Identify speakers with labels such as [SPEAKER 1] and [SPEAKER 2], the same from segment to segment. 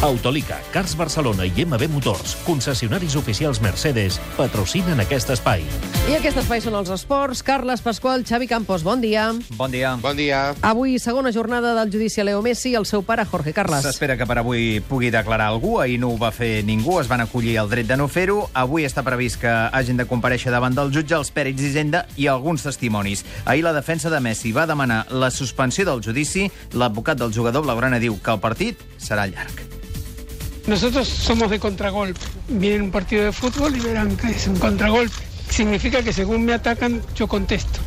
[SPEAKER 1] Autolica, Cars Barcelona i MB Motors, concessionaris oficials Mercedes, patrocinen aquest espai.
[SPEAKER 2] I aquest espai són els esports. Carles Pasqual, Xavi Campos, bon dia.
[SPEAKER 3] Bon dia.
[SPEAKER 4] Bon dia.
[SPEAKER 2] Avui, segona jornada del judici a Leo Messi i el seu pare, Jorge Carles.
[SPEAKER 3] S'espera que per avui pugui declarar algú. Ahir no ho va fer ningú, es van acollir el dret de no fer-ho. Avui està previst que hagin de compareixer davant del jutge els pèrits d'Hisenda i alguns testimonis. Ahir la defensa de Messi va demanar la suspensió del judici. L'advocat del jugador blaugrana diu que el partit serà llarg.
[SPEAKER 5] Nosotros somos de contragolpe. Vienen un partido de fútbol y verán que es un contragolpe. Significa que según me atacan, yo contesto.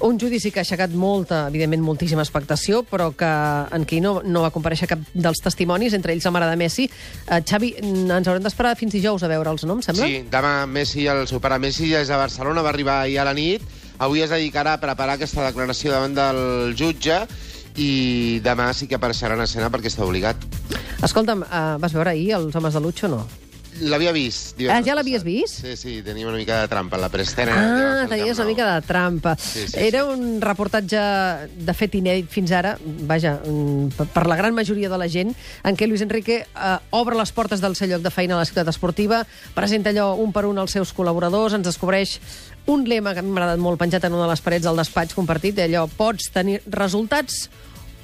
[SPEAKER 2] Un judici que ha aixecat molta, evidentment, moltíssima expectació, però que en què no, no va compareixer cap dels testimonis, entre ells la mare de Messi. Uh, Xavi, ens haurem d'esperar fins dijous a veure'ls, no, em sembla?
[SPEAKER 4] Sí, demà Messi, el seu pare Messi, és a Barcelona, va arribar ahir a la nit. Avui es dedicarà a preparar aquesta declaració davant del jutge i demà sí que apareixerà en escena perquè està obligat.
[SPEAKER 2] Escolta'm, uh, vas veure ahir els homes de Lucho o no?
[SPEAKER 4] L'havia vist.
[SPEAKER 2] Ah, ja l'havies vist?
[SPEAKER 4] Sí, sí, tenia una mica de trampa la preestena.
[SPEAKER 2] Ah, tenies una mica de trampa.
[SPEAKER 4] Sí, sí,
[SPEAKER 2] Era
[SPEAKER 4] sí.
[SPEAKER 2] un reportatge, de fet, inèdit fins ara, vaja, per- per la gran majoria de la gent, en què Luis Enrique eh, obre les portes del seu lloc de feina a la ciutat esportiva, presenta allò un per un als seus col·laboradors, ens descobreix un lema que a mi m'ha agradat molt penjat en una de les parets del despatx compartit, allò, pots tenir resultats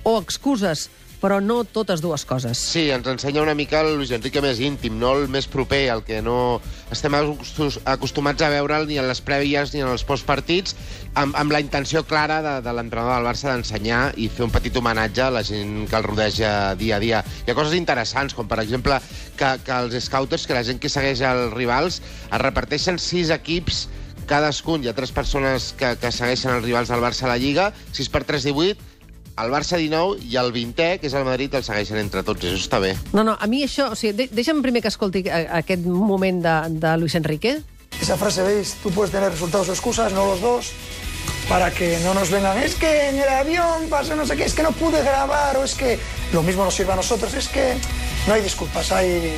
[SPEAKER 2] o excuses, però no totes dues coses.
[SPEAKER 4] Sí, ens ensenya una mica el Luis Enrique més íntim, no el més proper, el que no estem acostumats a veure'l ni en les prèvies ni en els postpartits, amb, amb la intenció clara de, de l'entrenador del Barça d'ensenyar i fer un petit homenatge a la gent que el rodeja dia a dia. Hi ha coses interessants, com per exemple que, que els scouters, que la gent que segueix els rivals, es reparteixen sis equips cadascun. Hi ha tres persones que, que segueixen els rivals del Barça a la Lliga, 6 per 3, 18, el Barça 19 i el 20è, que és el Madrid, el segueixen entre tots. Això està bé.
[SPEAKER 2] No, no, a mi això... O sigui, de, deixa'm primer que escolti a- aquest moment de, de Luis Enrique.
[SPEAKER 6] Esa frase, ¿veis? Tú puedes tener resultados o excusas, no los dos, para que no nos vengan, es que en el avión pasó no sé qué, es que no pude grabar, o es que lo mismo nos sirve a nosotros, es que no hay disculpas, hay,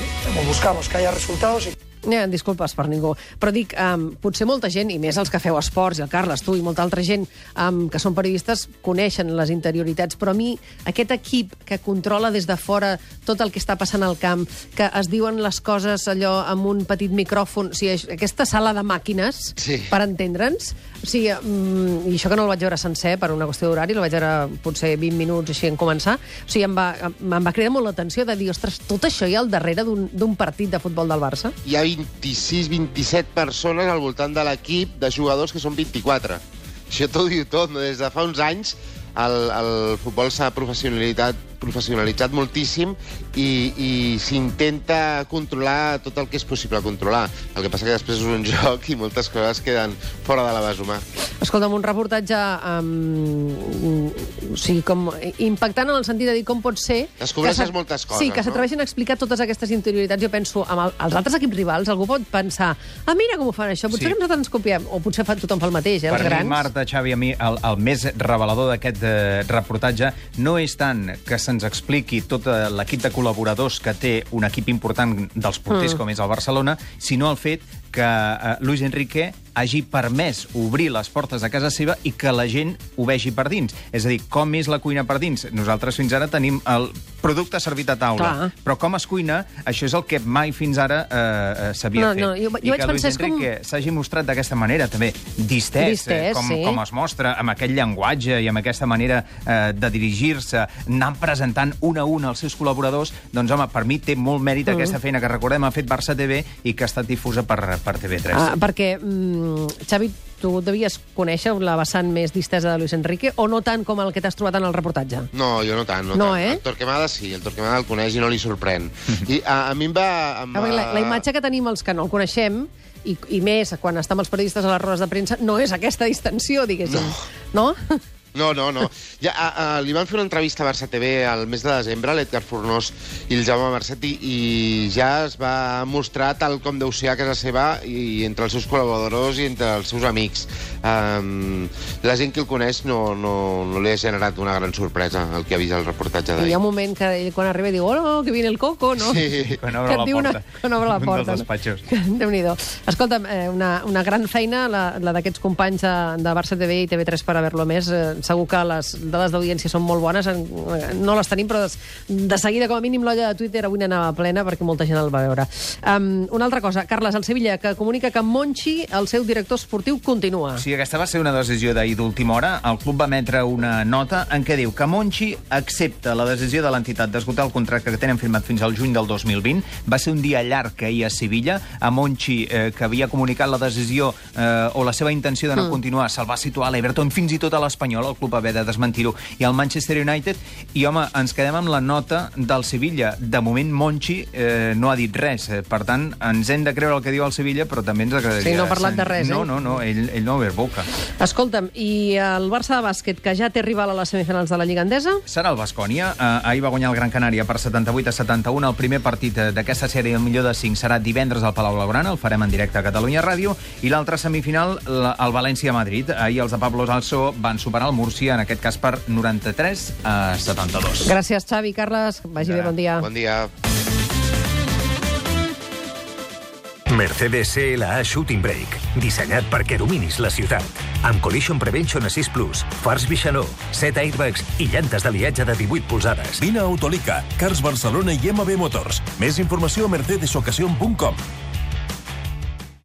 [SPEAKER 6] buscamos que haya resultados y
[SPEAKER 2] Eh, disculpes per ningú. Però dic, um, potser molta gent, i més els que feu esports, i el Carles, tu i molta altra gent um, que són periodistes, coneixen les interioritats, però a mi aquest equip que controla des de fora tot el que està passant al camp, que es diuen les coses allò amb un petit micròfon, o sigui, aquesta sala de màquines,
[SPEAKER 4] Sí.
[SPEAKER 2] per entendre'ns, o sigui, um, i això que no el vaig veure sencer per una qüestió d'horari, el vaig veure potser 20 minuts així en començar, o sigui, em va, em va cridar molt l'atenció de dir, ostres, tot això hi ha al darrere d'un d'un partit de futbol del Barça?
[SPEAKER 4] Hi ha 26-27 persones al voltant de l'equip de jugadors que són 24. Això t'ho diu tot. Des de fa uns anys el, el futbol s'ha professionalitzat, professionalitzat moltíssim i, i s'intenta controlar tot el que és possible controlar. El que passa que després és un joc i moltes coses queden fora de l'abast humà.
[SPEAKER 2] Escolta'm, un reportatge um, o sigui, com impactant en el sentit de dir com pot ser...
[SPEAKER 4] Descobreixes moltes coses,
[SPEAKER 2] Sí, que
[SPEAKER 4] no?
[SPEAKER 2] s'atreveixen a explicar totes aquestes interioritats. Jo penso, amb el, els altres equips rivals, algú pot pensar ah, mira com ho fan això, potser
[SPEAKER 3] Sí.
[SPEAKER 2] que nosaltres ens copiem. O potser fa, tothom fa el mateix, eh,
[SPEAKER 3] Per
[SPEAKER 2] els grans.
[SPEAKER 3] mi, Marta, Xavi, a mi, el, el més revelador d'aquest eh, reportatge no és tant que se'ns expliqui tot eh, l'equip de col·laboradors que té un equip important dels porters mm. com és el Barcelona, sinó el fet que eh, Luis Enrique hagi permès obrir les portes de casa seva i que la gent ho vegi per dins. És a dir, com és la cuina per dins? Nosaltres fins ara tenim el producte servit a taula,
[SPEAKER 2] Clar.
[SPEAKER 3] però com es cuina, això és el que mai fins ara eh, eh, s'havia
[SPEAKER 2] No,
[SPEAKER 3] fet.
[SPEAKER 2] no, jo- jo
[SPEAKER 3] I
[SPEAKER 2] vaig
[SPEAKER 3] que Luis
[SPEAKER 2] és com-
[SPEAKER 3] Enrique s'hagi mostrat d'aquesta manera, també, distès,
[SPEAKER 2] Distès,
[SPEAKER 3] eh, com,
[SPEAKER 2] sí.
[SPEAKER 3] com es mostra, amb aquest llenguatge i amb aquesta manera eh, de dirigir-se, anant presentant un a un als seus col·laboradors, doncs, home, per mi té molt mèrit
[SPEAKER 2] Mm.
[SPEAKER 3] aquesta feina que, recordem, ha fet Barça TV i que ha estat difusa per, per TV3.
[SPEAKER 2] Ah, perquè, mm, Xavi, tu devies conèixer la vessant més distesa de Luis Enrique o no tant com el que t'has trobat en el reportatge?
[SPEAKER 4] No, jo no tant. No,
[SPEAKER 2] No,
[SPEAKER 4] tant.
[SPEAKER 2] eh?
[SPEAKER 4] El Torquemada sí, el Torquemada el coneix i no li sorprèn. I a, a mi em va... Em va...
[SPEAKER 2] la, la imatge que tenim els que no el coneixem, i, i més quan estem els periodistes a les rodes de premsa, no és aquesta distensió, diguéssim. No? no?
[SPEAKER 4] No, no, no. Ja, a, a, li van fer una entrevista a Barça TV al mes de desembre, l'Edgar Fornós i el Jaume Marcet, i, i ja es va mostrar tal com deu ser a casa seva i entre els seus col·laboradors i entre els seus amics. Um, la gent que el coneix no, no, no li ha generat una gran sorpresa el que ha vist el reportatge
[SPEAKER 2] I hi
[SPEAKER 4] d'ahir.
[SPEAKER 2] ha un moment que ell, quan arriba, diu hola, que viene el coco, no?
[SPEAKER 4] Sí.
[SPEAKER 3] Quan obre la porta.
[SPEAKER 2] Una, quan obre la
[SPEAKER 3] Un
[SPEAKER 2] porta.
[SPEAKER 3] dels despatxos.
[SPEAKER 2] No? Déu-n'hi-do. Escolta'm, eh, una, una gran feina, la, la d'aquests companys de, de Barça TV i TV3 per haver-lo més. Eh, segur que les dades d'audiència són molt bones. No les tenim, però de, seguida, com a mínim, l'olla de Twitter avui n'anava plena perquè molta gent el va veure. Um, una altra cosa, Carles, el Sevilla, que comunica que Monchi, el seu director esportiu, continua.
[SPEAKER 3] Sí, aquesta va ser una decisió d'ahir d'última hora. El club va emetre una nota en què diu que Monchi accepta la decisió de l'entitat d'esgotar el contracte que tenen firmat fins al juny del 2020. Va ser un dia llarg ahir a Sevilla. A Monchi, eh, que havia comunicat la decisió eh, o la seva intenció de no mm. continuar, se'l va situar a l'Everton, fins i tot a l'Espanyol, el club haver de desmentir-ho, i al Manchester United. I, home, ens quedem amb la nota del Sevilla. De moment, Monchi eh, no ha dit res. Eh, per tant, ens hem de creure el que diu el Sevilla, però també ens agradaria...
[SPEAKER 2] Sí, no ha parlat de res,
[SPEAKER 3] no,
[SPEAKER 2] eh?
[SPEAKER 3] No, no, ell, ell no ha boca.
[SPEAKER 2] Escolta'm, i el Barça de bàsquet, que ja té rival a les semifinals de la Lliga Endesa?
[SPEAKER 3] Serà el Bascònia. Uh, ahir va guanyar el Gran Canària per 78 a 71. El primer partit eh, d'aquesta sèrie, el millor de 5, serà divendres al Palau Blaugrana. El farem en directe a Catalunya Ràdio. I l'altra semifinal, el València-Madrid. Ahir els de Pablo Salso van superar el Múrcia, en aquest cas per 93 a 72.
[SPEAKER 2] Gràcies, Xavi. Carles, vagi ja. bé, bon dia.
[SPEAKER 4] Bon dia.
[SPEAKER 7] Mercedes CLA Shooting Brake, dissenyat perquè dominis la ciutat. Amb Collision Prevention Assist Plus, fars Bixaló, 7 airbags i llantes d'aliatge de 18 polzades.
[SPEAKER 8] Vine a Autolica, Cars Barcelona i MB Motors. Més informació a mercedesocasion.com.